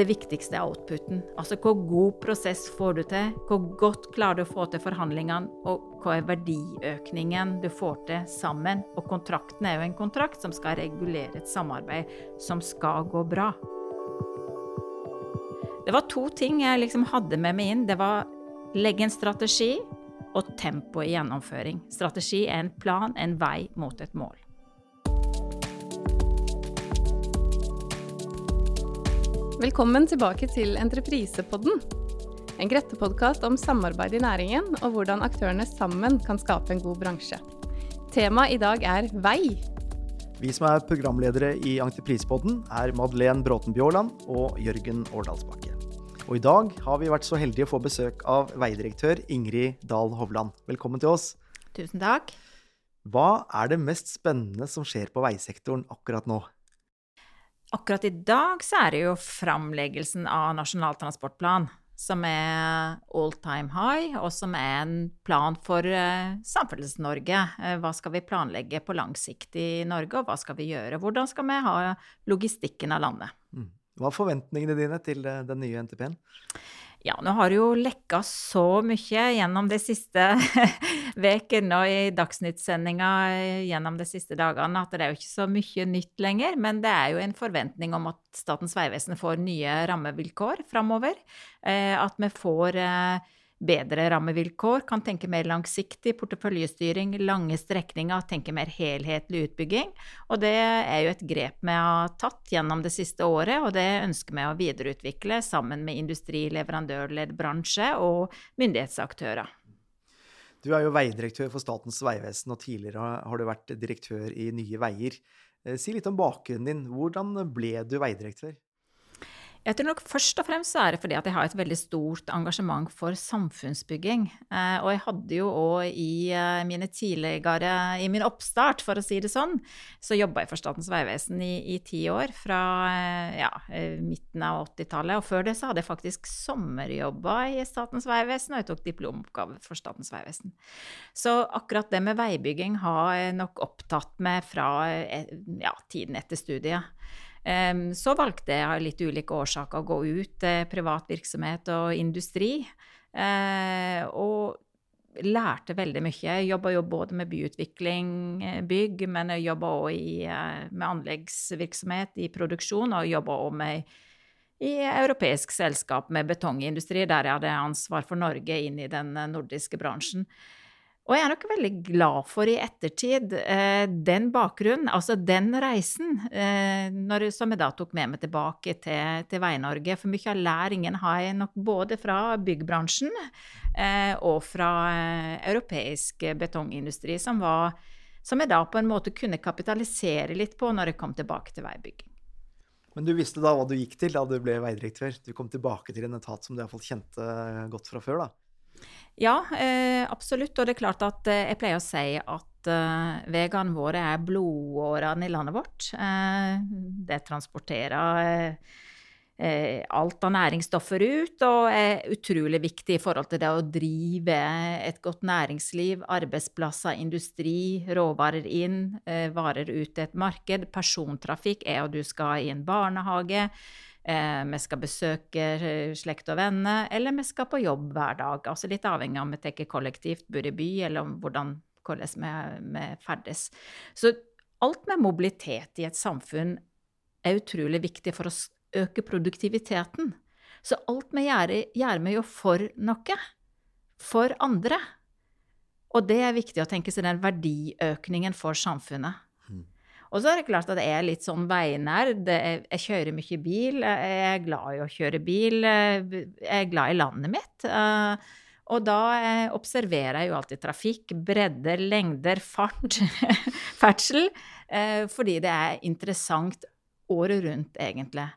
det viktigste er outputen. Altså hvor god prosess får du til, hvor godt klarer du å få til forhandlingene, og hva er verdiøkningen du får til sammen. Og kontrakten er jo en kontrakt som skal regulere et samarbeid som skal gå bra. Det var to ting jeg liksom hadde med meg inn. Det var legge en strategi og tempo i gjennomføring. Strategi er en plan, en vei mot et mål. Velkommen tilbake til Entreprisepodden. En Grette-podkast om samarbeid i næringen og hvordan aktørene sammen kan skape en god bransje. Temaet i dag er vei. Vi som er programledere i Entreprisepodden er Madeleine Bråten Bjåland og Jørgen Årdalsbakke. Og i dag har vi vært så heldige å få besøk av veidirektør Ingrid Dahl Hovland. Velkommen til oss. Tusen takk. Hva er det mest spennende som skjer på veisektoren akkurat nå? Akkurat i dag så er det jo framleggelsen av Nasjonal transportplan, som er all time high, og som er en plan for uh, Samferdsels-Norge. Uh, hva skal vi planlegge på lang sikt i Norge, og hva skal vi gjøre? Hvordan skal vi ha logistikken av landet? Mm. Hva er forventningene dine til uh, den nye NTP-en? Ja, nå har det jo lekka så mye gjennom de siste ukene og i Dagsnytt-sendinga gjennom de siste dagene at det er jo ikke så mye nytt lenger. Men det er jo en forventning om at Statens vegvesen får nye rammevilkår framover. At vi får bedre rammevilkår, kan tenke mer langsiktig porteføljestyring, lange strekninger, tenke mer helhetlig utbygging. Og det er jo et grep vi har tatt gjennom det siste året, og det ønsker vi å videreutvikle sammen med industri, leverandørledd bransje og myndighetsaktører. Du er jo veidirektør for Statens vegvesen, og tidligere har du vært direktør i Nye Veier. Si litt om bakgrunnen din. Hvordan ble du veidirektør? Jeg tror nok først og fremst er det fordi at jeg har et veldig stort engasjement for samfunnsbygging. Eh, og jeg hadde jo òg i eh, mine tidligere I min oppstart, for å si det sånn, så jobba jeg for Statens vegvesen i, i, ti år. Fra eh, ja, midten av 80-tallet. Og før det så hadde jeg faktisk sommerjobba i Statens vegvesen, og jeg tok diplomoppgave for Statens vegvesen. Så akkurat det med veibygging har jeg nok opptatt meg fra ja, tiden etter studiet. Så valgte jeg av litt ulike årsaker å gå ut privat virksomhet og industri. Eh, og lærte veldig mye. Jeg jobba jo både med byutvikling, eh, bygg, men jeg jobba òg eh, med anleggsvirksomhet i produksjon, og jobba òg med i europeisk selskap med betongindustri, der jeg hadde ansvar for Norge inn i den nordiske bransjen. Og jeg er nok veldig glad for i ettertid eh, den bakgrunnen, altså den reisen, eh, når, som jeg da tok med meg tilbake til, til Vei-Norge. For mye av læringen har jeg nok både fra byggbransjen eh, og fra eh, europeisk betongindustri, som, var, som jeg da på en måte kunne kapitalisere litt på når jeg kom tilbake til veibygging. Men du visste da hva du gikk til da du ble veidirektør? Du kom tilbake til en etat som du iallfall kjente godt fra før, da? Ja, eh, absolutt. Og det er klart at eh, jeg pleier å si at eh, veiene våre er blodårene i landet vårt. Eh, det transporterer eh, eh, alt av næringsstoffer ut, og er utrolig viktig i forhold til det å drive et godt næringsliv, arbeidsplasser, industri, råvarer inn, varer ut til et marked. Persontrafikk er jo du skal i en barnehage eh, vi skal besøke eh, slekt og venner, eller vi skal på jobb hver dag. Altså litt avhengig av om vi tar kollektivt, bor i by, eller hvordan, hvordan vi, vi ferdes. Så alt med mobilitet i et samfunn er utrolig viktig for å øke produktiviteten. Så alt vi gjør, gjør vi jo for noe. For andre. Og det er viktig å tenke seg den verdiøkningen for samfunnet. Og så er det klart at jeg er litt sånn veinerd. Jeg kjører mye bil. Jeg er glad i å kjøre bil. Jeg er glad i landet mitt. Og da eh, observerer jeg jo alltid trafikk, bredder, lengder, fart, ferdsel, eh, fordi det er interessant året rundt, egentlig.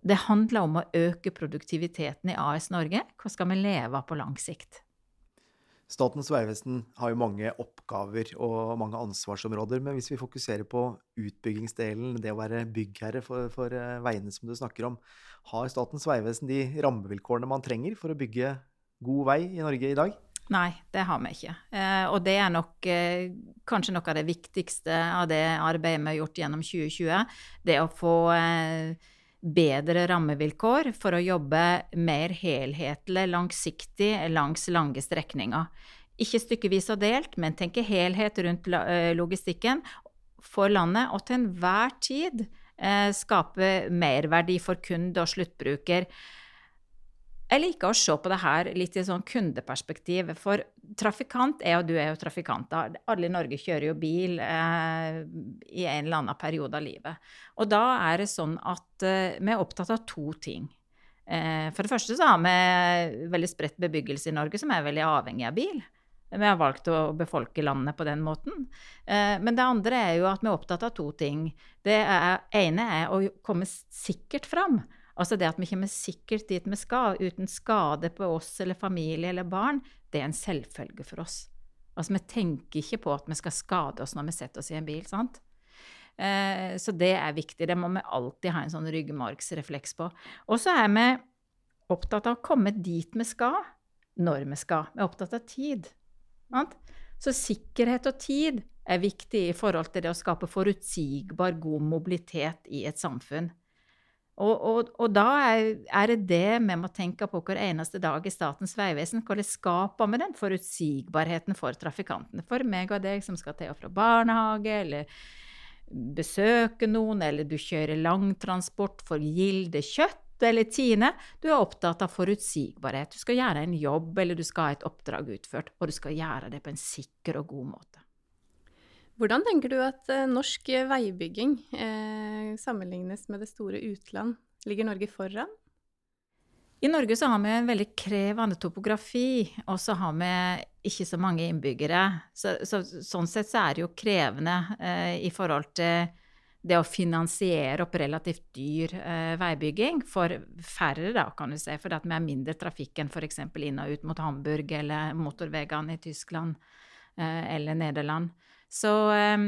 Det handler om å øke produktiviteten i AS Norge. Hva skal vi leve av på lang sikt? Statens vegvesen har jo mange oppgaver og mange ansvarsområder, men hvis vi fokuserer på utbyggingsdelen, det å være byggherre for, for eh, veiene som du snakker om, har Statens vegvesen de rammevilkårene man trenger for å bygge god vei i Norge i dag? Nei, det har vi ikke. Eh, og det er nok eh, kanskje noe av det viktigste av det arbeidet vi har gjort gjennom 2020. Det å få eh, bedre rammevilkår for å jobbe mer helhetlig, langsiktig langs lange strekninger. Ikke stykkevis og delt, men tenke helhet rundt eh, logistikken for landet, og til enhver tid eh, skape merverdi for kunde og sluttbruker. Jeg liker å se på det her litt i sånn kundeperspektiv. For trafikant er jo du er jo trafikant. Alle i Norge kjører jo bil eh, i en eller annen periode av livet. Og da er det sånn at eh, vi er opptatt av to ting. Eh, for det første så har vi veldig spredt bebyggelse i Norge som er veldig avhengig av bil. Vi har valgt å befolke landet på den måten. Eh, men det andre er jo at vi er opptatt av to ting. Det er, ene er å komme sikkert fram. Altså det at vi kommer sikkert dit vi skal, uten skade på oss eller familie eller barn, det er en selvfølge for oss. Altså vi tenker ikke på at vi skal skade oss når vi setter oss i en bil, sant? Eh, så det er viktig. Det må vi alltid ha en sånn ryggmargsrefleks på. Og så er vi opptatt av å komme dit vi skal, når vi skal. Vi er opptatt av tid. Sant? Så sikkerhet og tid er viktig i forhold til det å skape forutsigbar, god mobilitet i et samfunn. Og, og, og, da er, det det vi må tenke på hver eneste dag i Statens vegvesen. Hvordan skaper vi den forutsigbarheten for trafikantene? For meg og deg som skal til og fra barnehage, eller besøke noen, eller du kjører langtransport for Gilde kjøtt eller Tine. Du er opptatt av forutsigbarhet. Du skal gjøre en jobb, eller du skal ha et oppdrag utført. Og du skal gjøre det på en sikker og god måte. Hvordan tenker du at eh, norsk veibygging eh, sammenlignes med det store utland? Ligger Norge foran? I Norge så har vi en veldig krevende topografi, og så har vi ikke så mange innbyggere. Så, så, sånn sett så er det jo krevende eh, i forhold til det å finansiere opp relativt dyr eh, veibygging for færre, da, kan du si. For vi er mindre trafikk enn f.eks. inn og ut mot Hamburg eller motorveiene i Tyskland eh, eller Nederland. Så um,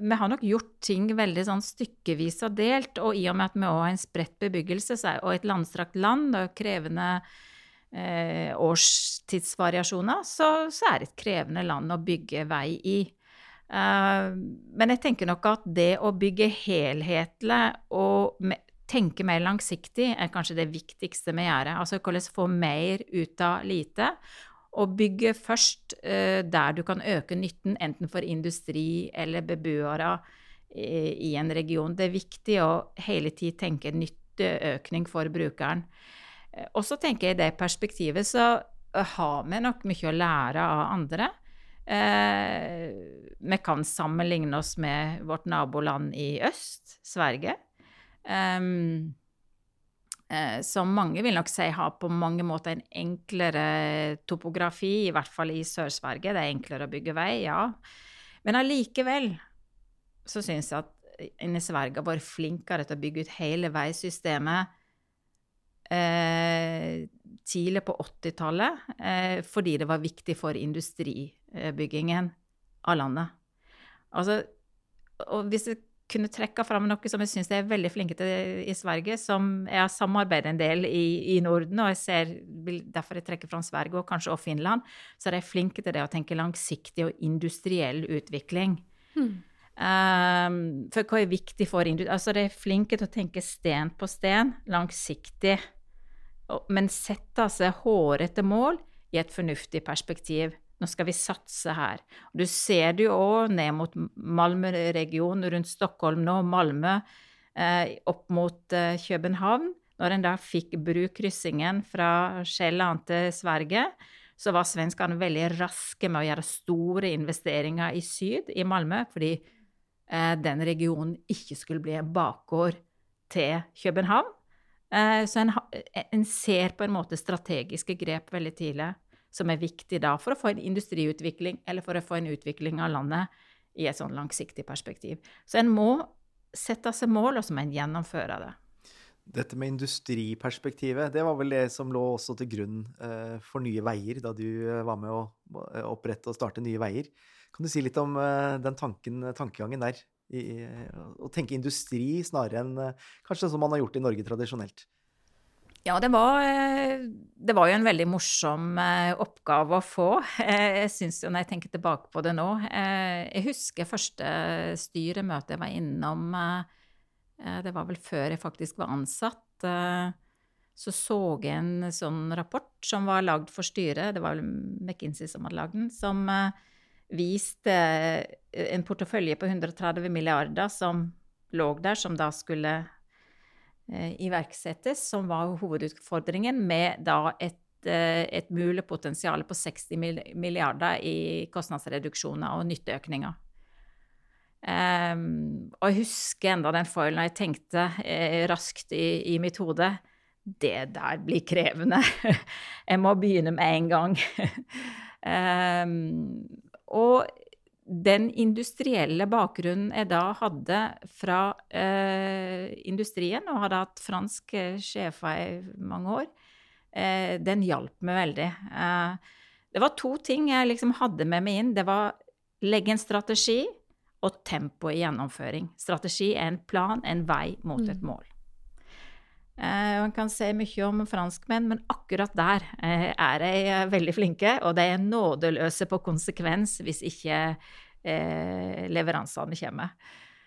vi har nok gjort ting veldig sånn stykkevis og delt. Og i og med at vi òg har en spredt bebyggelse og et landstrakt land og krevende eh, årstidsvariasjoner, så, så, er det et krevende land å bygge vei i. Uh, men jeg tenker nok at det å bygge helhetlig og me tenke mer langsiktig er kanskje det viktigste vi gjør. Altså hvordan få mer ut av lite, å bygge først uh, der du kan øke nytten, enten for industri eller beboere i, i en region. Det er viktig å hele tid tenke nytteøkning for brukeren. Uh, og så tenker jeg i det perspektivet så har vi nok mye å lære av andre. vi kan sammenligne oss med vårt naboland i øst, Sverige. Um, eh, som mange vil nok si har på mange måter en enklere topografi, i hvert fall i Sør-Sverige. Det er enklere å bygge vei, ja. Men allikevel så syns jeg at inne i Sverige har vært flinkere til å bygge ut hele veisystemet eh, tidlig på 80-tallet, eh, fordi det var viktig for industribyggingen av landet. Altså, og hvis jeg kunne trekke fram noe som jeg syns er veldig flinke til i Sverige, som jeg har samarbeidet en del i, i Norden, og jeg ser, derfor jeg trekker fram Sverige og kanskje også Finland, så er de flinke til det å tenke langsiktig og industriell utvikling. Hmm. Um, for hva er viktig for industri? Altså, de er flinke til å tenke sten på sten, langsiktig, men sette seg hårete mål i et fornuftig perspektiv. Nå skal vi satse her. Du ser det jo òg ned mot Malmö-regionen, rundt Stockholm nå, Malmö, eh, opp mot eh, København. Når en da fikk brukryssingen fra Sjælland til Sverige, så var svenskene veldig raske med å gjøre store investeringer i syd, i Malmö, fordi eh, den regionen ikke skulle bli en bakgård til København. Eh, så en, en, ser på en måte strategiske grep veldig tidlig, som er viktig da for å få en industriutvikling, eller for å få en utvikling av landet i et sånn langsiktig perspektiv. Så en må sette seg mål, og så må en gjennomføre det. Dette med industriperspektivet, det var vel det som lå også til grunn eh, for Nye Veier, da du eh, var med å opprette og starte Nye Veier. Kan du si litt om den tanken, tankegangen der? i, å tenke industri snarere enn eh, kanskje som man har gjort i Norge tradisjonelt? Ja, det var, eh, det var, jo en veldig morsom eh, oppgave å få. Jeg syns jo, når jeg tenker tilbake på det nå Jeg husker første styremøte jeg var innom. Det var vel før jeg faktisk var ansatt. Så så jeg en sånn rapport som var lagd for styret. Det var vel McKinsey som hadde lagd den. som viste eh, en portefølje på 130 milliarder som lå der, som da skulle eh, iverksettes, som var hovedutfordringen, med da et, eh, et mulig potensial på 60 milliarder i kostnadsreduksjoner og nytteøkninger. Um, og jeg husker enda den foilen jeg tenkte eh, raskt i, i, mitt hode. Det der blir krevende. jeg må begynne med en gang. um, Og den industrielle bakgrunnen jeg da hadde fra eh, industrien, og hadde hatt fransk eh, sjefer i mange år, eh, den hjalp meg veldig. Eh, det var to ting jeg liksom hadde med meg inn. Det var legge en strategi og tempo i gjennomføring. Strategi er en plan, en vei mot et mm. mål. Eh, man kan se mye om franskmenn, men akkurat der eh, er de eh, veldig flinke. Og de er nådeløse på konsekvens hvis ikke leveransene kommer.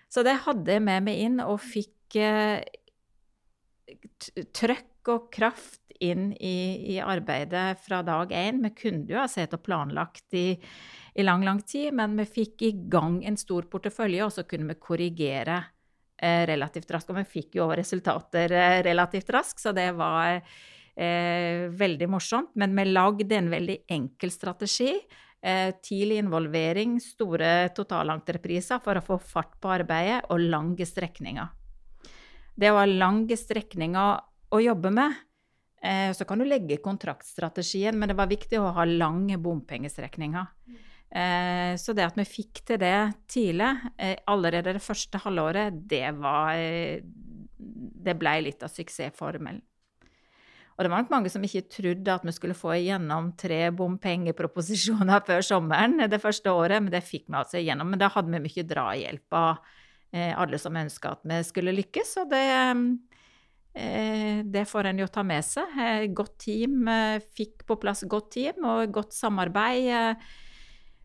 Så det hadde jeg med meg inn, og fikk trøkk og kraft inn i, i, arbeidet fra dag én. Vi kunne jo ha sett og planlagt i, i lang, lang tid, men vi fikk i gang en stor portefølje, og så kunne vi korrigere relativt raskt. Og vi fikk jo resultater eh, relativt raskt, så det var eh, veldig morsomt. Men vi lagde en veldig enkel strategi. Eh, tidlig involvering, store totalentrepriser for å få fart på arbeidet, og lange strekninger. Det å ha lange strekninger å jobbe med. Eh, så kan du legge kontraktstrategien, men det var viktig å ha lange bompengestrekninger. Eh, så det at vi fikk til det tidlig, eh, allerede det første halvåret, det var eh, Det ble litt av suksessformelen. Og det var nok mange som ikke trodde at vi skulle få igjennom tre bompengeproposisjoner før sommeren det første året, men det fikk vi altså igjennom. Men da hadde vi mye drahjelp av alle som ønska at vi skulle lykkes, og det det får en jo ta med seg. Godt team, fikk på plass godt team og godt samarbeid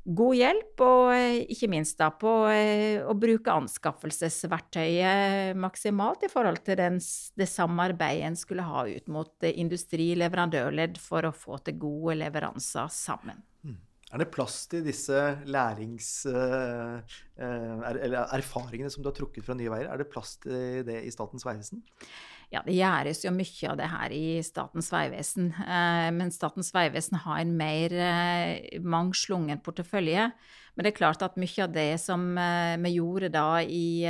god hjelp, og eh, ikke minst da på eh, å bruke anskaffelsesverktøyet maksimalt i forhold til den, det samarbeidet en skulle ha ut mot industri, leverandørledd, for å få til gode leveranser sammen. Mm. Er det plass til disse lærings... Eh, eller erfaringene som du har trukket fra Nye Veier, er det plass til det i Statens vegvesen? Ja, det gjøres jo mye av det her i Statens vegvesen. Eh, men Statens vegvesen har en mer eh, mangslungen portefølje. Men det er klart at mye av det som eh, vi gjorde da i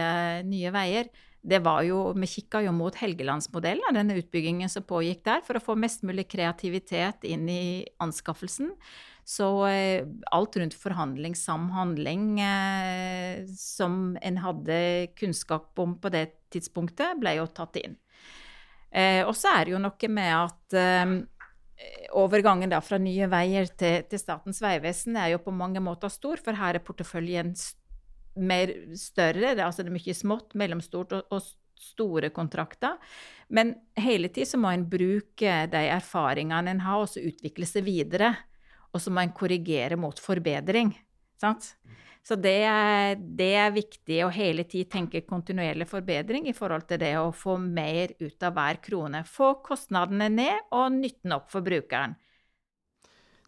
Nye Veier, det var jo, Vi kikka jo mot Helgelandsmodellen, denne utbyggingen som pågikk der, for å få mest mulig kreativitet inn i anskaffelsen. Så alt rundt forhandling, samhandling, som en hadde kunnskap om på det tidspunktet, ble jo tatt inn. Eh, og så er det jo noe med at eh, overgangen da fra Nye Veier til, til Statens vegvesen er jo på mange måter stor, for her er porteføljen mer større. Det, altså det er mye smått, mellomstort og, og store kontrakter. Men hele tida må en bruke de erfaringene en har, og så utvikle seg videre. Og så må en korrigere mot forbedring. Sant? Så det, det, er viktig å hele tid tenke kontinuerlig forbedring i forhold til det å få mer ut av hver krone. Få kostnadene ned og nytten opp for brukeren.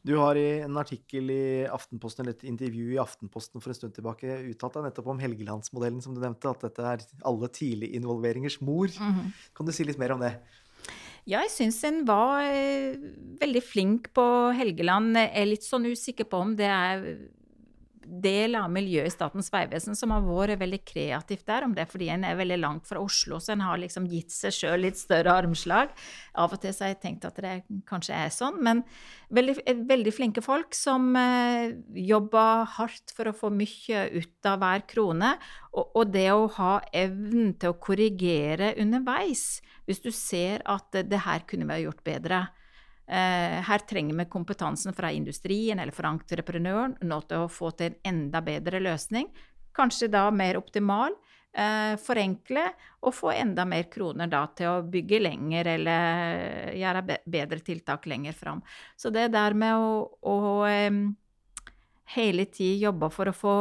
Du har i en artikkel i Aftenposten, eller et intervju i Aftenposten for en stund tilbake uttalt deg nettopp om Helgelandsmodellen, som du nevnte, at dette er alle tidliginvolveringers mor. Mm -hmm. Kan du si litt mer om det? Ja, jeg syns en var eh, veldig flink på Helgeland. Jeg er litt sånn usikker på om det er del av miljøet i Statens vegvesen som har vært veldig kreativt der, om det er fordi en er veldig langt fra Oslo, så en har liksom gitt seg sjøl litt større armslag. Av og til så har jeg tenkt at det kanskje er sånn, men veldig, veldig flinke folk som eh, jobber hardt for å få mye ut av hver krone. Og, og det å ha evnen til å korrigere underveis, hvis du ser at det her kunne vi ha gjort bedre. Eh, her trenger vi kompetansen fra industrien eller fra entreprenøren nå til å få til en enda bedre løsning. Kanskje da mer optimal. Eh, forenkle og få enda mer kroner da til å bygge lenger eller gjøre bedre tiltak lenger fram. Så det der med å, å eh, hele tiden jobbe for å få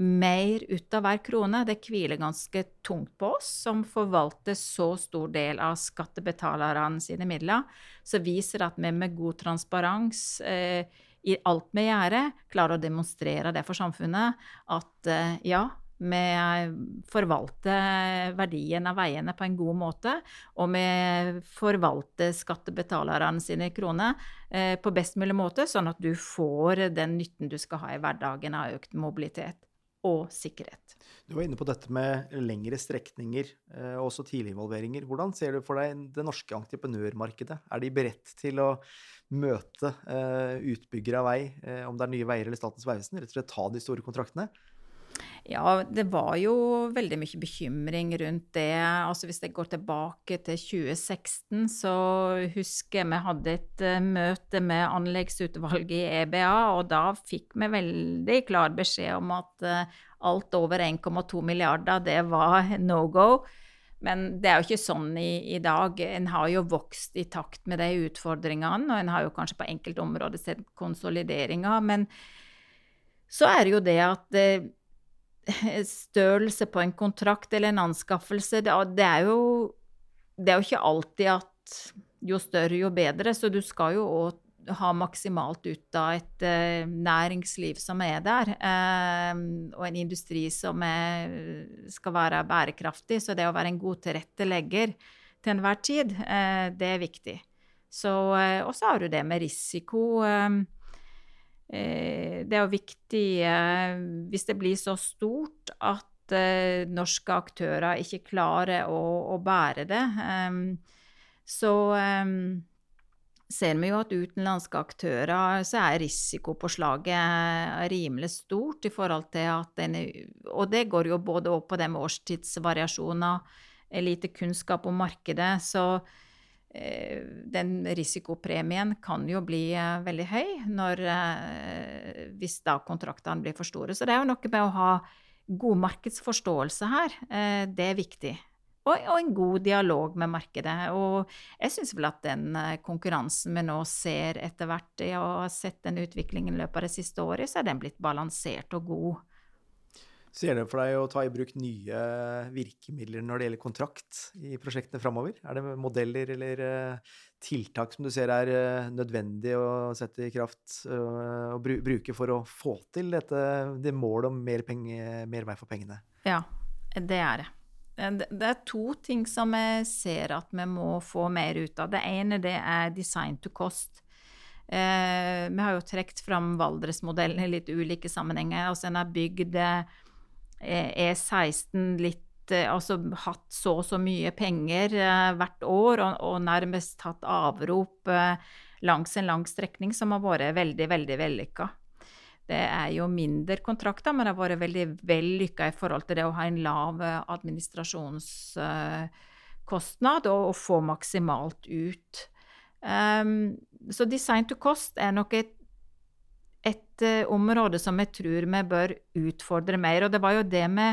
mer ut av hver krone. Det hviler ganske tungt på oss som forvalter så stor del av skattebetalerne sine midler. Så viser at vi med god transparens eh, i alt vi gjør, klarer å demonstrere det for samfunnet. At eh, ja, vi forvalter verdien av veiene på en god måte, og vi forvalter skattebetalerne sine kroner eh, på best mulig måte, sånn at du får den nytten du skal ha i hverdagen av økt mobilitet og sikkerhet. Du var inne på dette med lengre strekninger eh, og også tidliginvolveringer. Hvordan ser du for deg det norske entreprenørmarkedet? Er de beredt til å møte uh, utbyggere av vei, uh, om det er Nye Veier eller Statens vegvesen, rett og slett ta de store kontraktene? Ja, det var jo veldig mye bekymring rundt det. Altså Hvis jeg går tilbake til 2016, så husker jeg vi hadde et uh, møte med anleggsutvalget i EBA, og da fikk vi veldig klar beskjed om at uh, alt over 1,2 milliarder, det var no go. Men det er jo ikke sånn i, i, dag. En har jo vokst i takt med de utfordringene, og en har jo kanskje på enkelte områder sett konsolideringer. Men så er det jo det at uh, størrelse på en kontrakt eller en anskaffelse, det, er jo, det er jo ikke alltid at jo større, jo bedre. Så du skal jo òg ha maksimalt ut av et uh, næringsliv som er der, uh, og en industri som er, skal være bærekraftig. Så det å være en god tilrettelegger til enhver tid, det er viktig. Og så har du det med risiko. Eh, det er jo viktig eh, hvis det blir så stort at eh, norske aktører ikke klarer å, å bære det. Så ser vi jo at utenlandske aktører så er risikopåslaget rimelig stort i forhold til at den Og det går jo både på det med årstidsvariasjoner, lite kunnskap om markedet. så Eh, den risikopremien kan jo bli eh, veldig høy når, eh, hvis da kontraktene blir for store. Så det er jo noe med å ha god markedsforståelse her. Det er viktig. Og, og en god dialog med markedet. Og jeg syns vel at den konkurransen vi nå ser etter hvert, og har sett den utviklingen i løpet av det siste året, så er den blitt balansert og god. Ser du for deg å ta i bruk nye virkemidler når det gjelder kontrakt i prosjektene framover? Er det modeller eller eh, tiltak som du ser er eh, nødvendig å sette i kraft eh, og bruke for å få til dette, det målet om mer, penge, mer vei for pengene? Ja, det er det. Det er to ting som jeg ser at vi må få mer ut av. Det ene det er design to cost. Eh, vi har jo trukket fram Valdres-modellen i litt ulike sammenhenger. altså En har bygd E16 e litt eh, Altså hatt så og så mye penger eh, hvert år, og, og, nærmest hatt avrop eh, langs en lang strekning som har vært veldig, veldig vellykka. Det er jo mindre kontrakter, men det har vært veldig vellykka i forhold til det å ha en lav administrasjonskostnad og, og få maksimalt ut. Um, så design to cost er nok et et uh, område som jeg tror vi bør utfordre mer. Og det var jo det vi,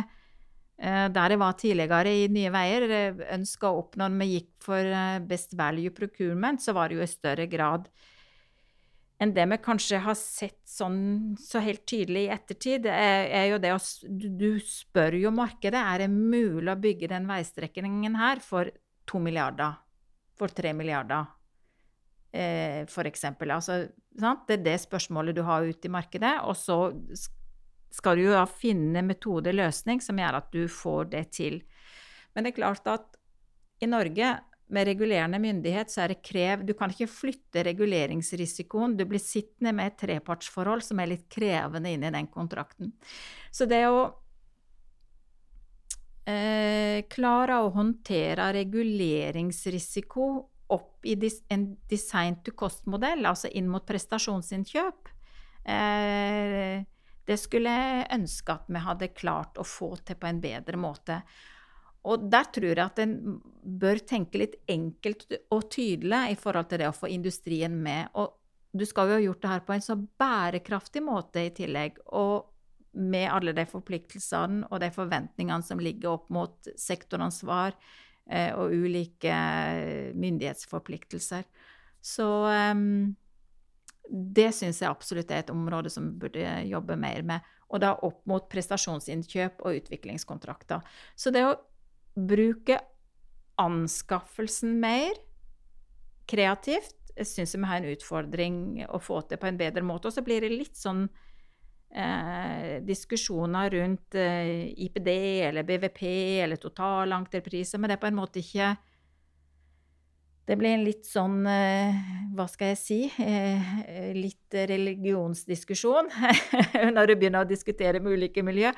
uh, der jeg var tidligere i Nye Veier, eh, ønska å oppnå når vi gikk for best value procurement, så var det jo i større grad enn det vi kanskje har sett sånn så helt tydelig i ettertid, er, er jo det å du, spør jo markedet er det mulig å bygge den veistrekningen her for to milliarder, for tre milliarder eh, f.eks. Altså, det er det spørsmålet du har ute i markedet. Og så skal du jo finne metode, løsning, som gjør at du får det til. Men det er klart at i Norge med regulerende myndighet så er det krev Du kan ikke flytte reguleringsrisikoen. Du blir sittende med et trepartsforhold som er litt krevende inn i den kontrakten. Så det å eh, klare å håndtere reguleringsrisiko opp i en design to cost-modell, altså inn mot prestasjonsinnkjøp, eh, det skulle jeg ønske at vi hadde klart å få til på en bedre måte. Og der tror jeg at en bør tenke litt enkelt og tydelig i forhold til det å få industrien med. Og du skal jo ha gjort det her på en så bærekraftig måte i tillegg. Og med alle de forpliktelsene og de forventningene som ligger opp mot sektoransvar og ulike myndighetsforpliktelser. Så um, det syns jeg absolutt er et område som vi burde jobbe mer med. Og da opp mot prestasjonsinnkjøp og utviklingskontrakter. Så det å bruke anskaffelsen mer kreativt. Jeg vi har en utfordring å få til på en bedre måte. Og så blir det litt sånn eh, diskusjoner rundt eh, IPD eller BVP eller totalentrepriser, men det er på en måte ikke det blir en litt sånn, eh, hva skal jeg si, eh, litt religionsdiskusjon når du begynner å diskutere med ulike miljø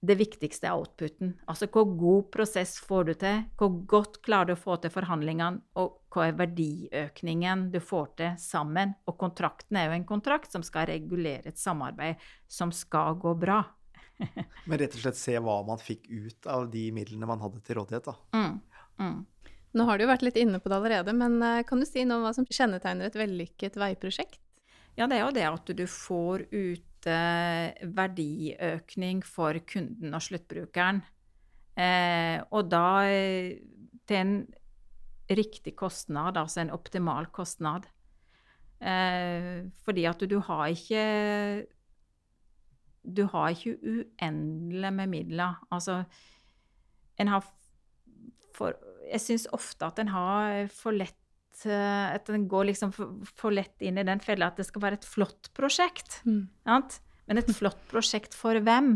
det viktigste er outputen. Altså hvor god prosess får du til, hvor godt klarer du å få til forhandlingene, og hva er verdiøkningen du får til sammen. Og kontrakten er jo en kontrakt som skal regulere et samarbeid som skal gå bra. Men rett og slett se hva man fikk ut av de midlene man hadde til rådighet, da. Mm. Mm. Nå har du jo vært litt inne på det allerede, men eh, kan du si noe om hva som kjennetegner et vellykket veiprosjekt? Ja, det er jo det at du får ut verdiøkning for kunden og sluttbrukeren. Eh, og da eh, til en riktig kostnad, altså en optimal kostnad. Eh, fordi at du har ikke Du har ikke uendelig med midler. Altså, en har for Jeg syns ofte at en har for lett Eh, at den går liksom for, for, lett inn i den fella at det skal være et flott prosjekt. Mm. Men et flott prosjekt for hvem?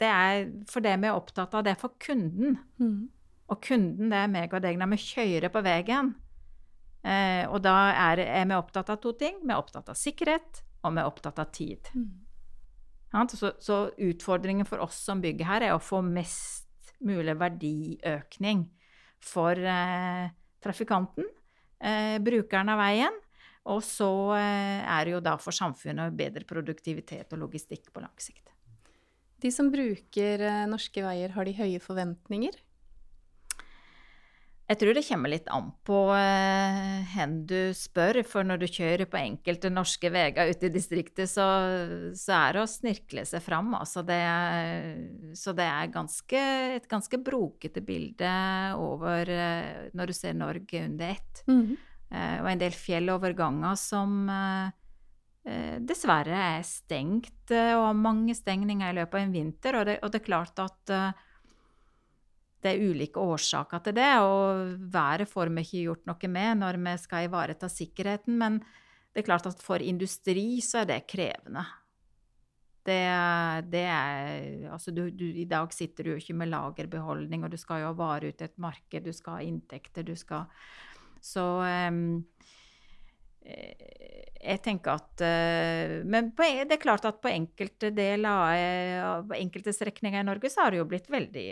Det er for det vi er opptatt av, det er for kunden. Mm. Og kunden, det er meg og deg når vi kjører på veien. Eh, og da er, er, vi opptatt av to ting. Vi er opptatt av sikkerhet, og vi er opptatt av tid. Mm. Så, så, utfordringen for oss som bygger her, er å få mest mulig verdiøkning for eh, trafikanten, eh, brukeren av veien. Og så eh, er det jo da for samfunnet bedre produktivitet og logistikk på lang sikt. De som bruker eh, norske veier, har de høye forventninger? Jeg tror det kommer litt an på eh, hen du spør, for når du kjører på enkelte norske veier ute i distriktet, så, så, er det å snirkle seg fram. Altså det, så det er ganske, et ganske brokete bilde over eh, når du ser Norge under ett. Mm -hmm. eh, og en del fjelloverganger som eh, eh, dessverre er stengt, eh, og har mange stengninger i løpet av en vinter. Og det, og det er klart at det er ulike årsaker til det, og været får vi ikke gjort noe med når vi skal ivareta sikkerheten. Men det er klart at for industri så er det krevende. Det, det er Altså, du, du, i dag sitter du jo ikke med lagerbeholdning, og du skal jo ha varer ut et marked, du skal ha inntekter, du skal Så um, jeg tenker at eh, Men på, det er klart at på enkelte deler eh, enkelte strekninger i Norge så har det jo blitt veldig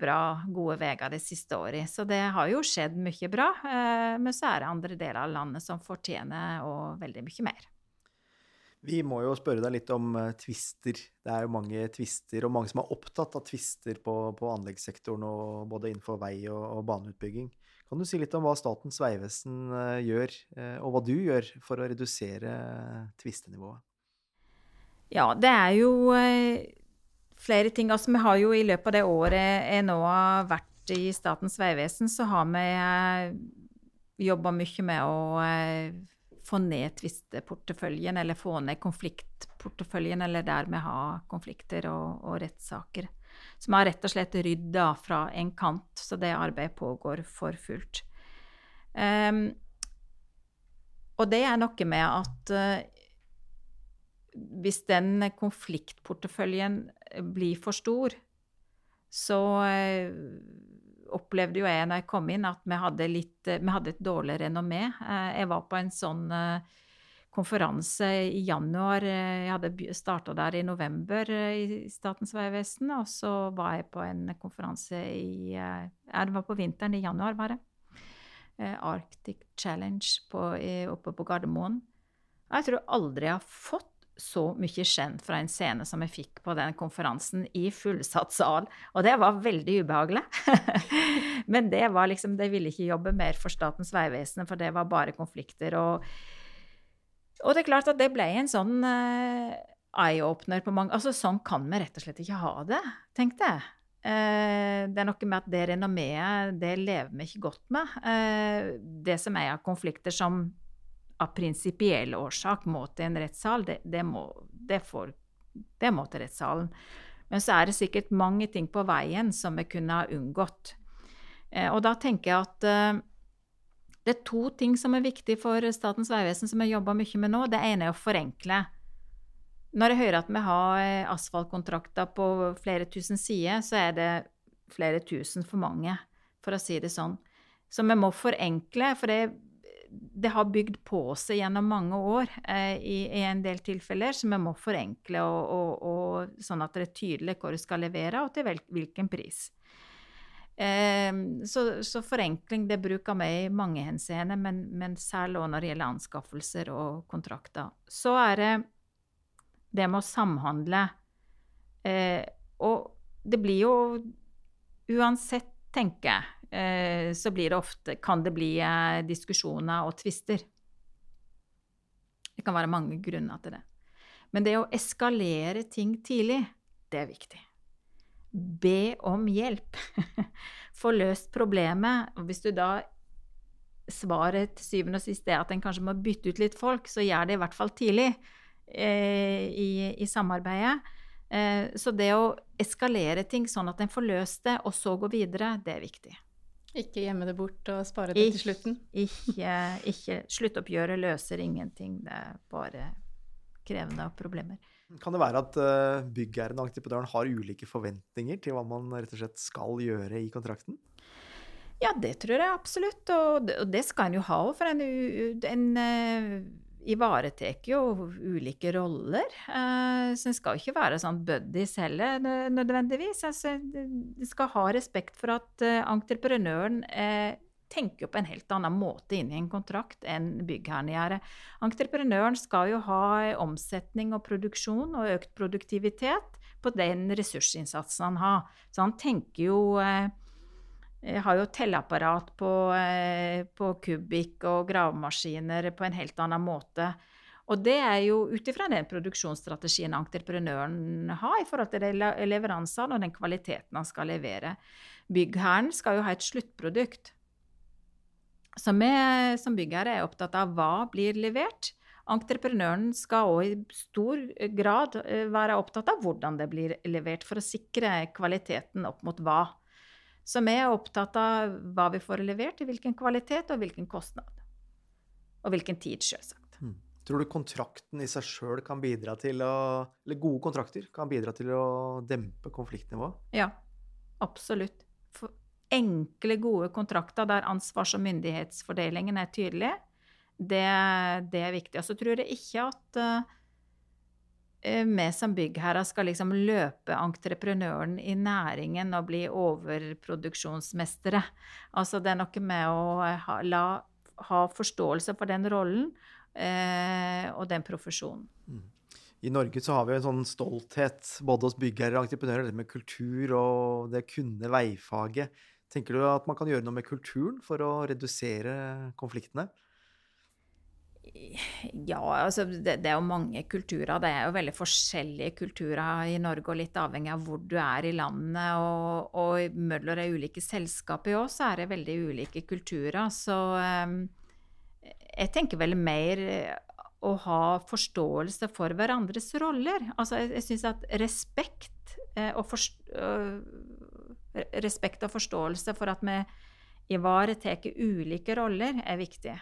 bra, gode veier det siste året. Så det har jo skjedd mye bra. Men så er det andre deler av landet som fortjener og veldig mye mer. Vi må jo spørre deg litt om tvister. Det er jo mange tvister, og mange som er opptatt av tvister på, på anleggssektoren, og både innenfor vei og, og baneutbygging. Kan du si litt om hva Statens vegvesen eh, gjør, eh, og hva du gjør for å redusere tvistenivået? Ja, det er jo eh, flere ting. Altså, vi har jo i løpet av det året jeg nå har vært i Statens vegvesen, så har vi jobba mye med å få ned tvisteporteføljen, eller få ned konfliktporteføljen, eller der vi har konflikter og, og rettssaker som har rett og slett rydda fra en kant. Så det arbeidet pågår for fullt. Um, og det er noe med at uh, hvis den konfliktporteføljen blir for stor, så uh, opplevde jo jeg når jeg kom inn, at vi hadde, litt, vi hadde et dårlig renommé. Jeg var på en sånn konferanse i januar. Jeg hadde starta der i november i Statens vegvesen, og så var jeg på en konferanse i Ja, det var på vinteren, i januar, var det. Arctic Challenge på, oppe på Gardermoen. Jeg tror aldri jeg har fått så mye skjenn fra en scene som jeg fikk på den konferansen, i fullsatt sal. Og det var veldig ubehagelig. Men det var liksom De ville ikke jobbe mer for Statens vegvesen, for det var bare konflikter. Og, og, det er klart at det ble en sånn uh, eye-opener på mange Altså, sånn kan vi rett og slett ikke ha det, tenkte jeg. Uh, det er noe med at det renommeet, det lever vi ikke godt med. Uh, det som er av konflikter som av prinsipiell årsak må til en rettssal, det, det, må, det, får, det, må, til rettssalen. Men så er det sikkert mange ting på veien som vi kunne ha unngått. Eh, og da tenker jeg at eh, det er to ting som er viktig for Statens vegvesen, som jeg jobber mye med nå. Det ene er å forenkle. Når jeg hører at vi har eh, asfaltkontrakter på flere tusen sider, så er det flere tusen for mange, for å si det sånn. Så vi må forenkle, for det det har bygd på seg gjennom mange år eh, i, i, en del tilfeller, så vi må forenkle, og, og, og, sånn at det er tydelig hvor du skal levere, og til hvilken pris. Eh, så, så, forenkling det bruker vi i mange henseende, men, men særlig når det gjelder anskaffelser og kontrakter. Så er det det med å samhandle. Eh, og det blir jo uansett, tenker jeg Eh, så blir det ofte, kan det bli eh, diskusjoner og tvister. Det kan være mange grunner til det. Men det å eskalere ting tidlig, det er viktig. Be om hjelp. Få løst problemet. Og hvis du da svaret til syvende og sist er at en kanskje må bytte ut litt folk, så gjør det i hvert fall tidlig eh, i, i, samarbeidet. Eh, så det å eskalere ting sånn at en får løst det, og så gå videre, det er viktig. Ikke gjemme det bort og spare det til slutten? Ikke, ikke. Sluttoppgjøret løser ingenting. Det er bare krevende problemer. Kan det være at uh, byggherren og entreprenøren har ulike forventninger til hva man rett og slett skal gjøre i kontrakten? Ja, det tror jeg absolutt. Og det, skal en jo ha. For en, en uh, ivaretar jo ulike roller. Uh, så en skal ikke være sånn buddies heller, nødvendigvis. Altså, en skal ha respekt for at entreprenøren uh, tenker på en helt annen måte inn i en kontrakt enn byggherren gjør. Entreprenøren skal jo ha omsetning og produksjon og økt produktivitet på den ressursinnsatsen han har. Så han tenker jo jeg har jo telleapparat på, eh, på kubikk og gravemaskiner på en helt annen måte. Og det er jo ut ifra den produksjonsstrategien entreprenøren har i forhold til leveransene og den kvaliteten han skal levere. Byggherren skal jo ha et sluttprodukt. Så vi som byggherre er opptatt av hva blir levert. Entreprenøren skal òg i stor grad eh, være opptatt av hvordan det blir levert, for å sikre kvaliteten opp mot hva. Så vi er opptatt av hva vi får levert, i hvilken kvalitet og hvilken kostnad. Og hvilken tid, selvsagt. Mm. Tror du kontrakten i seg sjøl kan bidra til å Eller gode kontrakter kan bidra til å dempe konfliktnivået? Ja, absolutt. For enkle, gode kontrakter der ansvars- og myndighetsfordelingen er tydelig, det, det er viktig. Og så tror jeg ikke at uh, vi som byggherrer skal liksom løpe entreprenøren i næringen og bli overproduksjonsmestere. Altså det er noe med å ha, la, ha forståelse for den rollen uh, og den profesjonen. Mm. I Norge så har vi en sånn stolthet både hos byggherrer og entreprenører, det med kultur og det kunne veifaget. Tenker du at man kan gjøre noe med kulturen for å redusere konfliktene? Ja, altså det, det, er jo mange kulturer. Det er jo veldig forskjellige kulturer i Norge, og litt avhengig av hvor du er i landet. Og, og Møller er ulike selskaper òg, så er det veldig ulike kulturer. Så um, jeg tenker vel mer å ha forståelse for hverandres roller. Altså jeg, jeg syns at respekt, eh, og forst, respekt og forståelse for at vi ivaretar ulike roller, er viktig.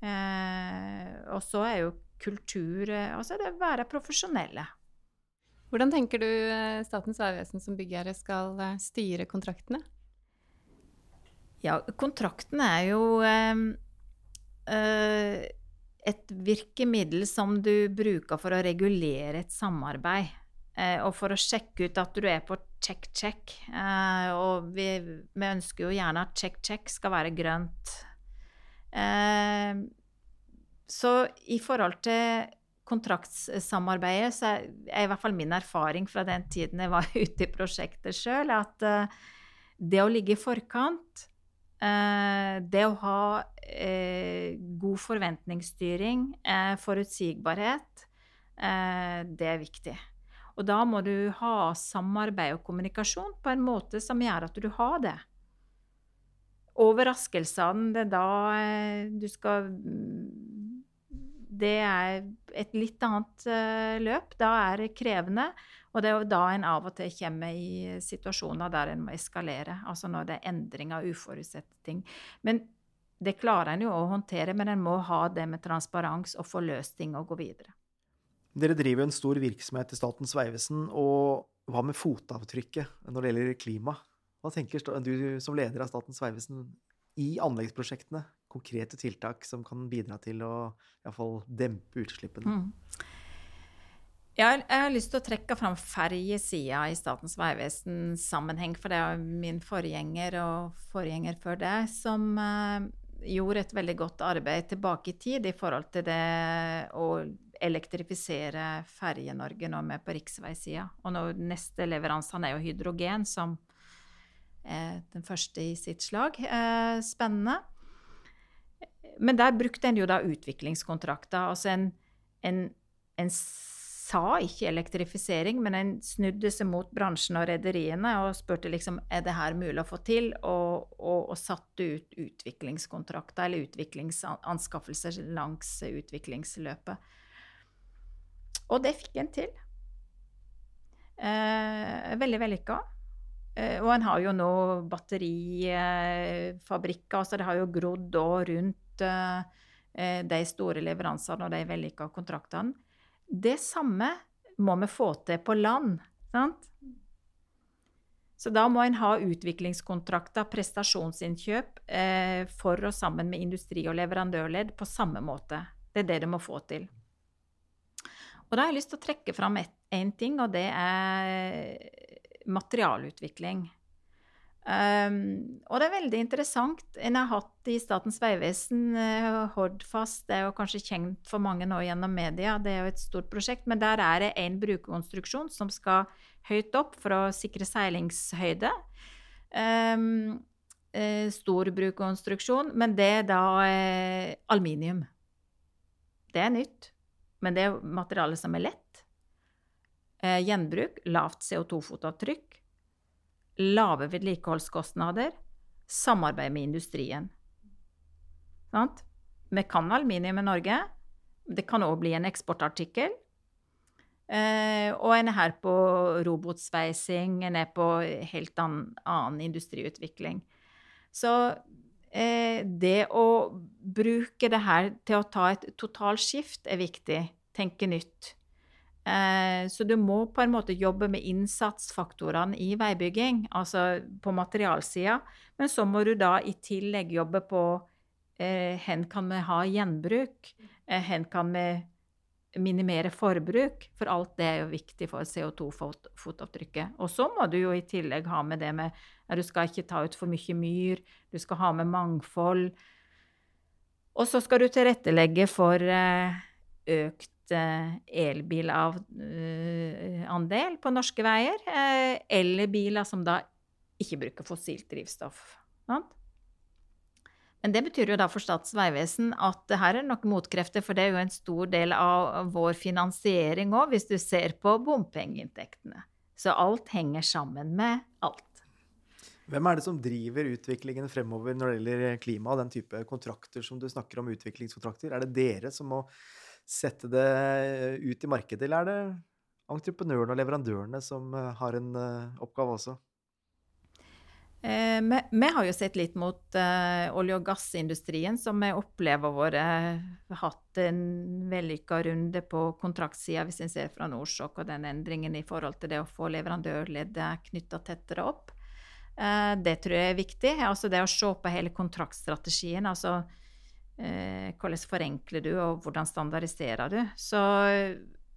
Eh, og så er jo kultur eh, Altså det å være profesjonelle. Hvordan tenker du eh, Statens vegvesen som byggherre skal styre kontraktene? Ja, kontraktene er jo eh, eh, et virkemiddel som du bruker for å regulere et samarbeid. Eh, og for å sjekke ut at du er på check-check. Eh, og vi, vi, ønsker jo gjerne at check-check skal være grønt. Eh, så i forhold til kontraktssamarbeidet, så er i hvert fall min erfaring fra den tiden jeg var ute i prosjektet sjøl, at det å ligge i forkant, det å ha god forventningsstyring, forutsigbarhet, det er viktig. Og da må du ha samarbeid og kommunikasjon på en måte som gjør at du har det. Overraskelsene, det er da du skal det er et litt annet uh, løp. Da er det krevende. Og det er jo da en av og til kommer i situasjoner der en må eskalere. Altså når det er endring av uforutsette ting. Men det klarer en jo å håndtere, men en må ha det med transparens og få løst ting og gå videre. Dere driver jo en stor virksomhet i Statens vegvesen. Og hva med fotavtrykket når det gjelder klima? Hva tenker du som leder av Statens vegvesen i anleggsprosjektene? konkrete tiltak som kan bidra til å iallfall dempe utslippene? Mm. Jeg, har lyst til å trekke fram ferjesida i Statens vegvesen-sammenheng. For det er min forgjenger og forgjenger før det som uh, gjorde et veldig godt arbeid tilbake i tid i forhold til det å elektrifisere Ferje-Norge nå med på riksveisida. Og nå, neste leveranse er jo hydrogen, som er den første i sitt slag. Eh, spennende. Men der brukte en jo da utviklingskontrakter. Altså en, en, en sa ikke elektrifisering, men en snudde seg mot bransjen og rederiene og spurte liksom er det her mulig å få til, og, og, og satte ut utviklingskontrakter eller utviklingsanskaffelser langs utviklingsløpet. Og det fikk en til. Eh, veldig vellykka. Eh, og en har jo nå batterifabrikker, så det har jo grodd òg rundt eh, de store leveransene og de vellykka kontraktene. Det samme må vi få til på land. sant? Så da må en ha utviklingskontrakter, prestasjonsinnkjøp, eh, for og sammen med industri og leverandørledd på samme måte. Det er det du må få til. Og da har jeg lyst til å trekke fram én ting, og det er materialutvikling. Um, og det er veldig interessant. En har hatt i Statens vegvesen uh, Hordfast, det er jo kanskje kjent for mange nå gjennom media, det er jo et stort prosjekt, men der er det en brukerkonstruksjon som skal høyt opp for å sikre seilingshøyde. Um, uh, stor brukerkonstruksjon, men det er da uh, aluminium. Det er nytt, men det er materiale som er lett eh, gjenbruk, lavt CO2-fotavtrykk, lave vedlikeholdskostnader, samarbeid med industrien. Sant? Vi kan aluminium i Norge. Det kan òg bli en eksportartikkel. Eh, og en er her på robotsveising, en er på helt annen, annen industriutvikling. Så det å bruke det her til å ta et totalskift er viktig. Tenke nytt. Eh, så du må på en måte jobbe med innsatsfaktorene i veibygging, altså på materialsida. Men så må du da i tillegg jobbe på eh, hen kan vi ha gjenbruk? Eh, hvor kan vi minimere forbruk? For alt det er jo viktig for CO2-fotavtrykket. Og så må du jo i tillegg ha med det med at du skal ikke ta ut for mye myr, du skal ha med mangfold. Og så skal du tilrettelegge for eh, økt Eh, elbilandel på norske veier, eh, eller biler som da ikke bruker fossilt drivstoff. Men det betyr jo da for Statens vegvesen at det her er nok motkrefter, for det er jo en stor del av vår finansiering òg, hvis du ser på bompengeinntektene. Så alt henger sammen med alt. Hvem er det som driver utviklingen fremover når det gjelder klima og den type kontrakter som du snakker om, utviklingskontrakter? Er det dere som må sette det ut i markedet, eller er det entreprenørene og leverandørene som eh, har en uh, oppgave også? Eh, vi, vi, har jo sett litt mot uh, olje- og gassindustrien, som vi opplever har hatt en vellykka runde på kontraktsida, hvis en ser fra Norsok og den endringen i forhold til det å få leverandørleddet knytta tettere opp. Eh, det tror jeg er viktig. Altså det å se på hele kontraktstrategien. Altså eh, hvordan forenkler du, og hvordan standardiserer du. Så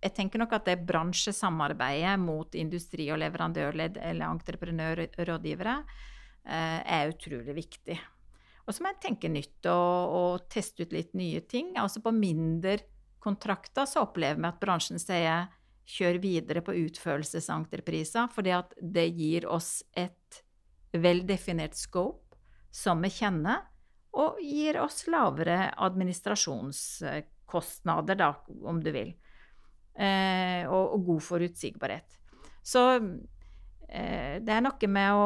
jeg tenker nok at det bransjesamarbeidet mot industri- og leverandørledd eller entreprenørrådgivere eh, er utrolig viktig. Og så må jeg tenke nytt og, og, teste ut litt nye ting. Altså på mindre kontrakter så opplever vi at bransjen sier kjør videre på utførelsesentrepriser, at det gir oss et veldefinert scope som vi kjenner, og gir oss lavere administrasjonskostnader, da, om du vil. Eh, og, og, god forutsigbarhet. Så eh, det er noe med å,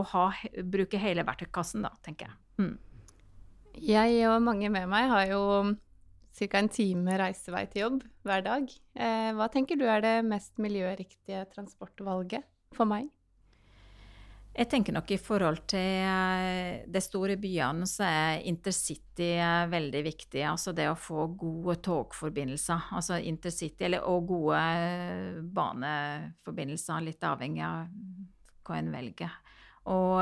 å ha, bruke hele verktøykassen, da, tenker jeg. Mm. Jeg og mange med meg har jo ca. en time reisevei til jobb hver dag. Eh, hva tenker du er det mest miljøriktige transportvalget for meg? Jeg tenker nok i forhold til eh, de store byene så er intercity eh, veldig viktig. Altså det å få gode togforbindelser. Altså intercity eller, og gode eh, baneforbindelser, litt avhengig av hva en velger. Og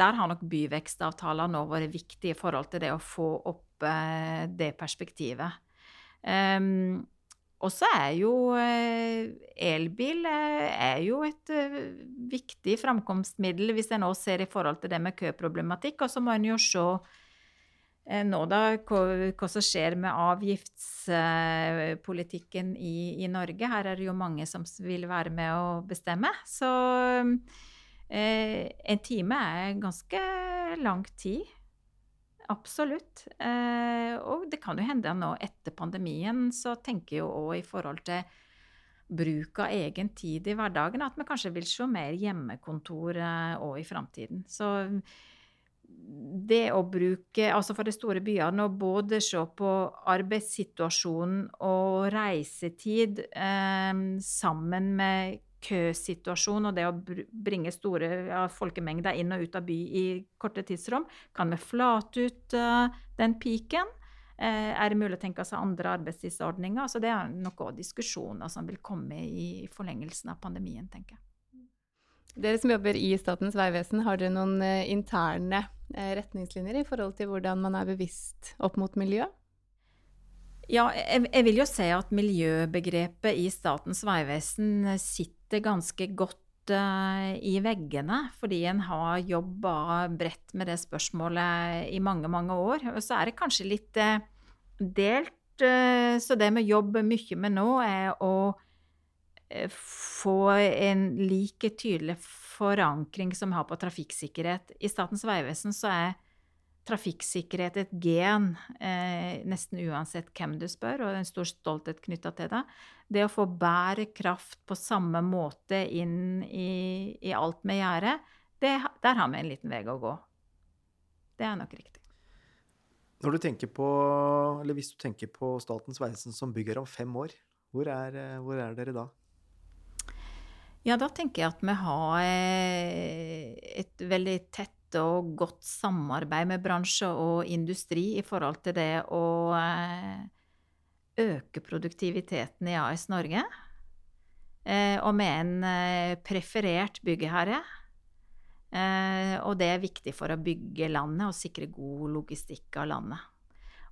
der har nok byvekstavtaler nå vært viktig i forhold til det å få opp det perspektivet. Um, og så er jo eh, elbil eh, er jo et eh, viktig framkomstmiddel hvis en nå ser i forhold til det med køproblematikk. Og så må en jo se nå da hva, hva, som skjer med avgiftspolitikken i, i, Norge. Her er det jo mange som vil være med å bestemme. Så eh, en time er ganske lang tid. Absolutt. Eh, og det kan jo hende nå etter pandemien så tenker jo òg i forhold til bruk av egen tid i hverdagen at vi kanskje vil se mer hjemmekontor òg eh, i framtiden. Så det å bruke, altså for de store byene, å både se på arbeidssituasjonen og reisetid eh, sammen med køsituasjon og det å bringe store ja, folkemengder inn og ut av by i korte tidsrom, kan vi flate ut uh, den piken? Uh, er det mulig å tenke seg andre arbeidstidsordninger? Altså, det er noen diskusjoner som vil komme i forlengelsen av pandemien, tenker jeg. Dere som jobber i Statens vegvesen, har dere noen uh, interne retningslinjer i forhold til hvordan man er bevisst opp mot miljø? Ja, jeg, jeg, vil jo si at miljøbegrepet i Statens vegvesen sitter sitter ganske godt uh, i veggene, fordi en har jobba bredt med det spørsmålet i mange, mange år. Og så er det kanskje litt uh, delt. Uh, så det vi jobber mye med nå, er å få en like tydelig forankring som vi har på trafikksikkerhet. I Statens vegvesen så er trafikksikkerhet et gen, eh, nesten uansett hvem du spør, og en stor stolthet knytta til det. Det å få bærekraft på samme måte inn i, i alt vi gjør, der har vi en liten vei å gå. Det er nok riktig. Når du tenker på, eller Hvis du tenker på Statens vegvesen som bygger om fem år, hvor er, hvor er dere da? Ja, da tenker jeg at vi har eh, et veldig tett og godt samarbeid med bransje og industri i forhold til det å eh, øke produktiviteten i AS Norge. Eh, og med en eh, preferert byggeherre. Og det er viktig for å bygge landet og sikre god logistikk av landet.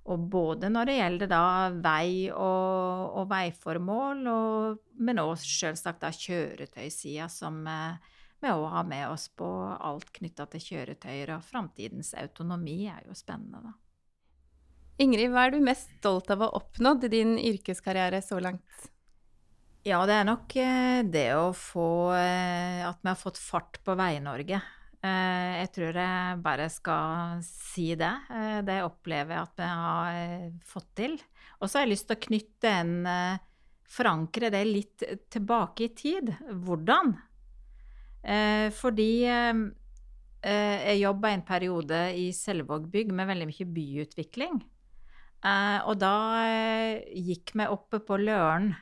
Og både når det gjelder da vei og, og veiformål, og, men òg selvsagt da kjøretøysida som eh, med å ha med oss på alt knytta til kjøretøyer, og framtidens autonomi er jo spennende, da. Ingrid, hva er du mest stolt av å ha oppnådd i din yrkeskarriere så langt? Ja, det er nok eh, det å få eh, At vi har fått fart på Vei-Norge. Eh, jeg tror jeg bare skal si det. Det opplever jeg at vi har fått til. Og så har jeg lyst til å knytte en Forankre det litt tilbake i tid. Hvordan? Eh, fordi eh, eh, jeg jobba en periode i Selvåg bygg med veldig mye byutvikling. Eh, og da eh, gikk vi oppe på Løren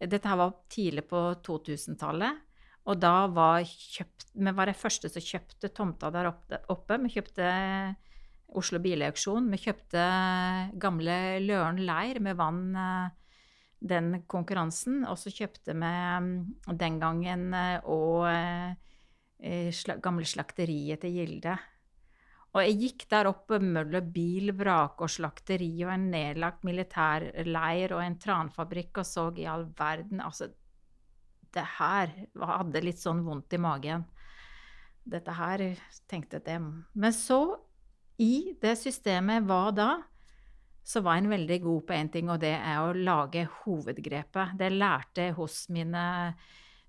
Dette var tidlig på 2000-tallet. Og da var kjøpt, vi var de første som kjøpte tomta der oppe. Vi kjøpte Oslo Bilauksjon. Vi kjøpte gamle Løren leir med vann eh, den konkurransen. Og så kjøpte vi mm, den gangen eh, i sla, gamle slakteriet til Gilde. Og jeg gikk der opp på møll og bil, vrak slakteri og en nedlagt militærleir og en tranfabrikk og så i all verden Altså, det her hadde litt sånn vondt i magen. Dette her tenkte jeg Men så, i det systemet var da, så var en veldig god på én ting, og det er å lage hovedgrepet. Det lærte jeg hos mine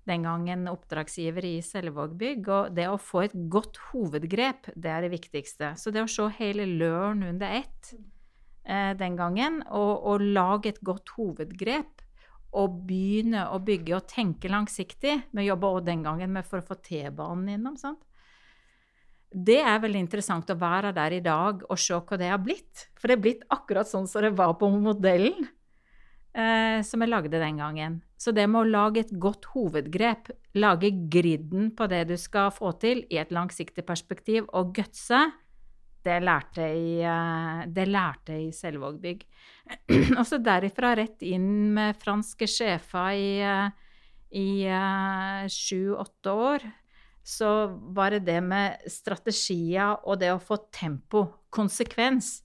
den gangen oppdragsgiver i Selvåg bygg. Og det å få et godt hovedgrep, det er det viktigste. Så det å se hele løren under ett eh, den gangen, og, og, lage et godt hovedgrep, og begynne å bygge og tenke langsiktig Vi jobba òg den gangen med for å få T-banen innom. sant? Det er veldig interessant å være der i dag og se hva det har blitt. For det er blitt akkurat sånn som det var på modellen eh, som jeg lagde den gangen. Så det med å lage et godt hovedgrep, lage griden på det du skal få til i et langsiktig perspektiv, og gutse, det lærte jeg, eh, det lærte jeg i Selvåg bygg. og så derifra rett inn med franske sjefer i, eh, i eh, sju-åtte år. Så var det med strategier og det å få tempo, konsekvens.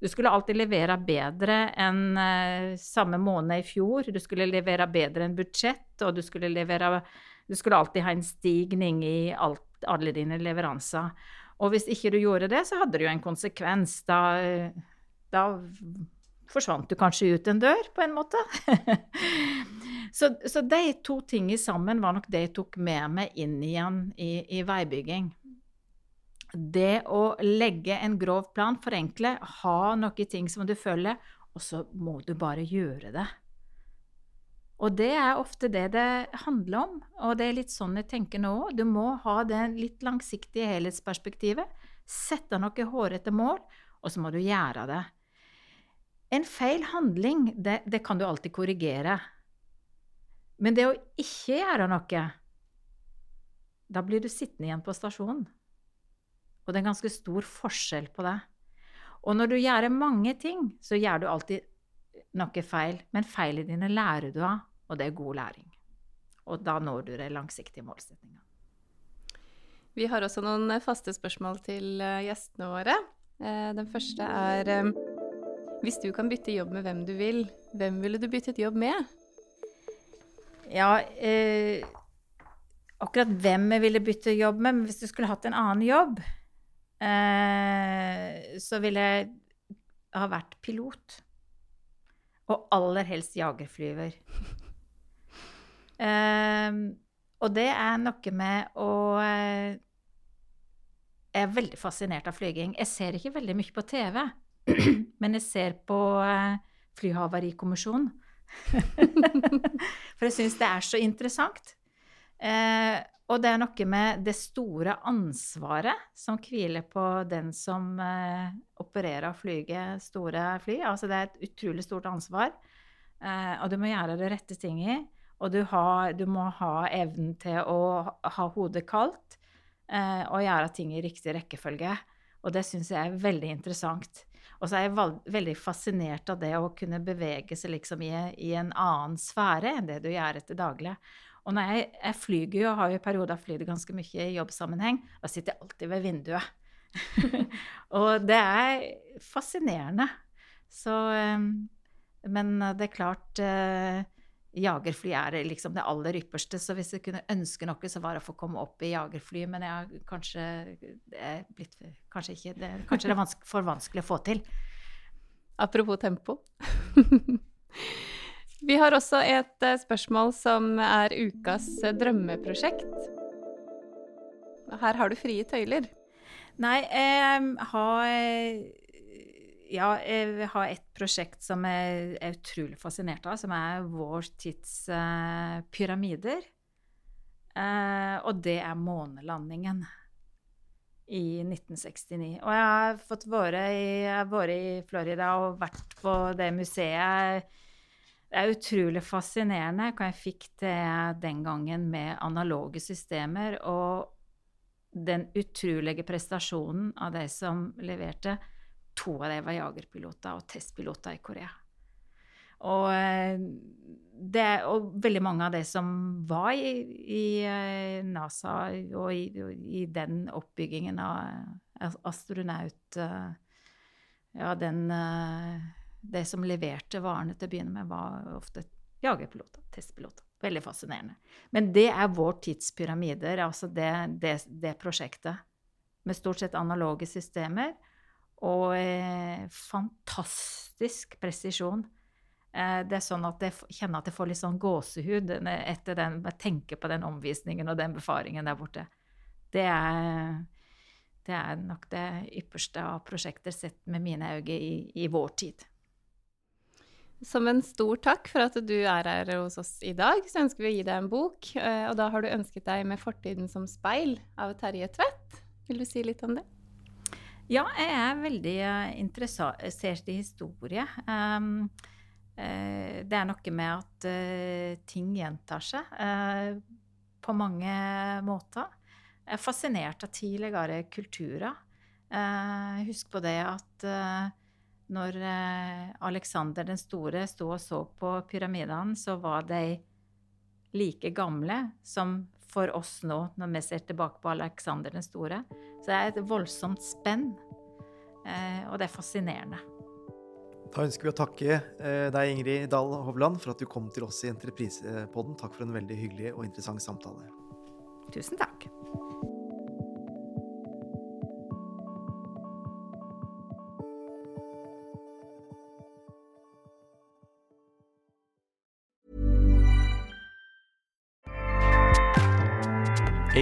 Du skulle alltid levere bedre enn uh, samme måned i fjor. Du skulle levere bedre enn budsjett, og du skulle, levere, du skulle alltid ha en stigning i alt, alle dine leveranser. Og hvis ikke du gjorde det, så hadde det jo en konsekvens. Da, da forsvant du kanskje ut en dør, på en måte. så, så, de to tingene sammen var nok det jeg tok med meg inn igjen i, i veibygging det å legge en grov plan, forenkle, ha noen ting som du følger, og så må du bare gjøre det. Og det er ofte det det handler om, og det er litt sånn jeg tenker nå òg. Du må ha det litt langsiktige helhetsperspektivet, sette noe hårete mål, og så må du gjøre det. En feil handling, det, det kan du alltid korrigere. Men det å ikke gjøre noe, da blir du sittende igjen på stasjonen. Og det er ganske stor forskjell på det. Og når du gjør mange ting, så gjør du alltid noe feil. Men feilene dine lærer du av, og det er god læring. Og da når du de langsiktige målsettingene. Vi har også noen faste spørsmål til eh, gjestene våre. Eh, den første er eh, Hvis du kan bytte jobb med hvem du vil, hvem ville du byttet jobb med? Ja, eh, akkurat hvem jeg ville bytte jobb med, men hvis du skulle hatt en annen jobb, eh, så ville jeg ha vært pilot. Og aller helst jagerflyver. eh, og det er noe med å eh, Jeg er veldig fascinert av flyging. Jeg ser ikke veldig mye på TV, men jeg ser på eh, Flyhavarikommisjonen. For jeg syns det er så interessant. Eh, og det er noe med det store ansvaret som hviler på den som eh, opererer og flyger store fly. Altså det er et utrolig stort ansvar. Eh, og du må gjøre det rette tinget. Og du, har, du, må ha evnen til å ha hodet kaldt eh, og gjøre ting i riktig rekkefølge. Og det syns jeg er veldig interessant. Og så er jeg veldig fascinert av det å kunne bevege seg liksom i, i en annen sfære enn det du gjør etter daglig. Og når jeg, jeg flyger jo, har jo i perioder flydd ganske mye i jobbsammenheng, da sitter jeg alltid ved vinduet. og det er fascinerende. Så ehm, Men det er klart uh, Jagerfly er liksom det aller ypperste, så hvis jeg kunne ønske noe, så var det å få komme opp i jagerfly. Men jeg har kanskje det er blitt Kanskje ikke det, Kanskje det er vanske, for vanskelig å få til. Apropos tempo. Vi har også et eh, spørsmål som er ukas eh, drømmeprosjekt. Her har du frie tøyler. Nei, jeg har Ja, jeg har et prosjekt som jeg er utrolig fascinert av, som er vår tids uh, pyramider. Uh, og det er månelandingen i 1969. Og jeg har fått være i, vært i Florida og vært på det museet det er utrolig fascinerende hva jeg fikk til den gangen med analoge systemer, og den utrolige prestasjonen av de som leverte. To av dem var jagerpiloter og testpiloter i Korea. Og, det, og veldig mange av de som var i, i NASA og i, i, den oppbyggingen av astronaut Ja, den Det som leverte varene til å begynne med, var ofte jagerpiloter, testpiloter. Veldig fascinerende. Men det er vår tids pyramider, altså det, det, det, prosjektet. Med stort sett analoge systemer og eh, fantastisk presisjon. Eh, det er sånn at jeg kjenner at jeg får litt sånn gåsehud etter den, jeg tenker på den omvisningen og den befaringen der borte. Det er, det er nok det ypperste av prosjekter sett med mine øyne i, i vår tid. Som en stor takk for at du er her hos oss i dag, så ønsker vi å gi deg en bok. Eh, og da har du ønsket deg 'Med fortiden som speil' av Terje Tvedt. Vil du si litt om det? Ja, jeg er veldig eh, interessert i historie. Um, uh, det er noe med at uh, ting gjentar seg på mange måter. Jeg er fascinert av tidligere kulturer. husk på det at når eh, Aleksander den store sto og så på pyramidene, så var de like gamle som for oss nå, når vi ser tilbake på Aleksander den store. Så det er et voldsomt spenn, eh, og det er fascinerende. Da ønsker vi å takke eh, deg, Ingrid Dahl Hovland, for at du kom til oss i Entreprisepodden. Takk for en veldig hyggelig og interessant samtale. Tusen takk.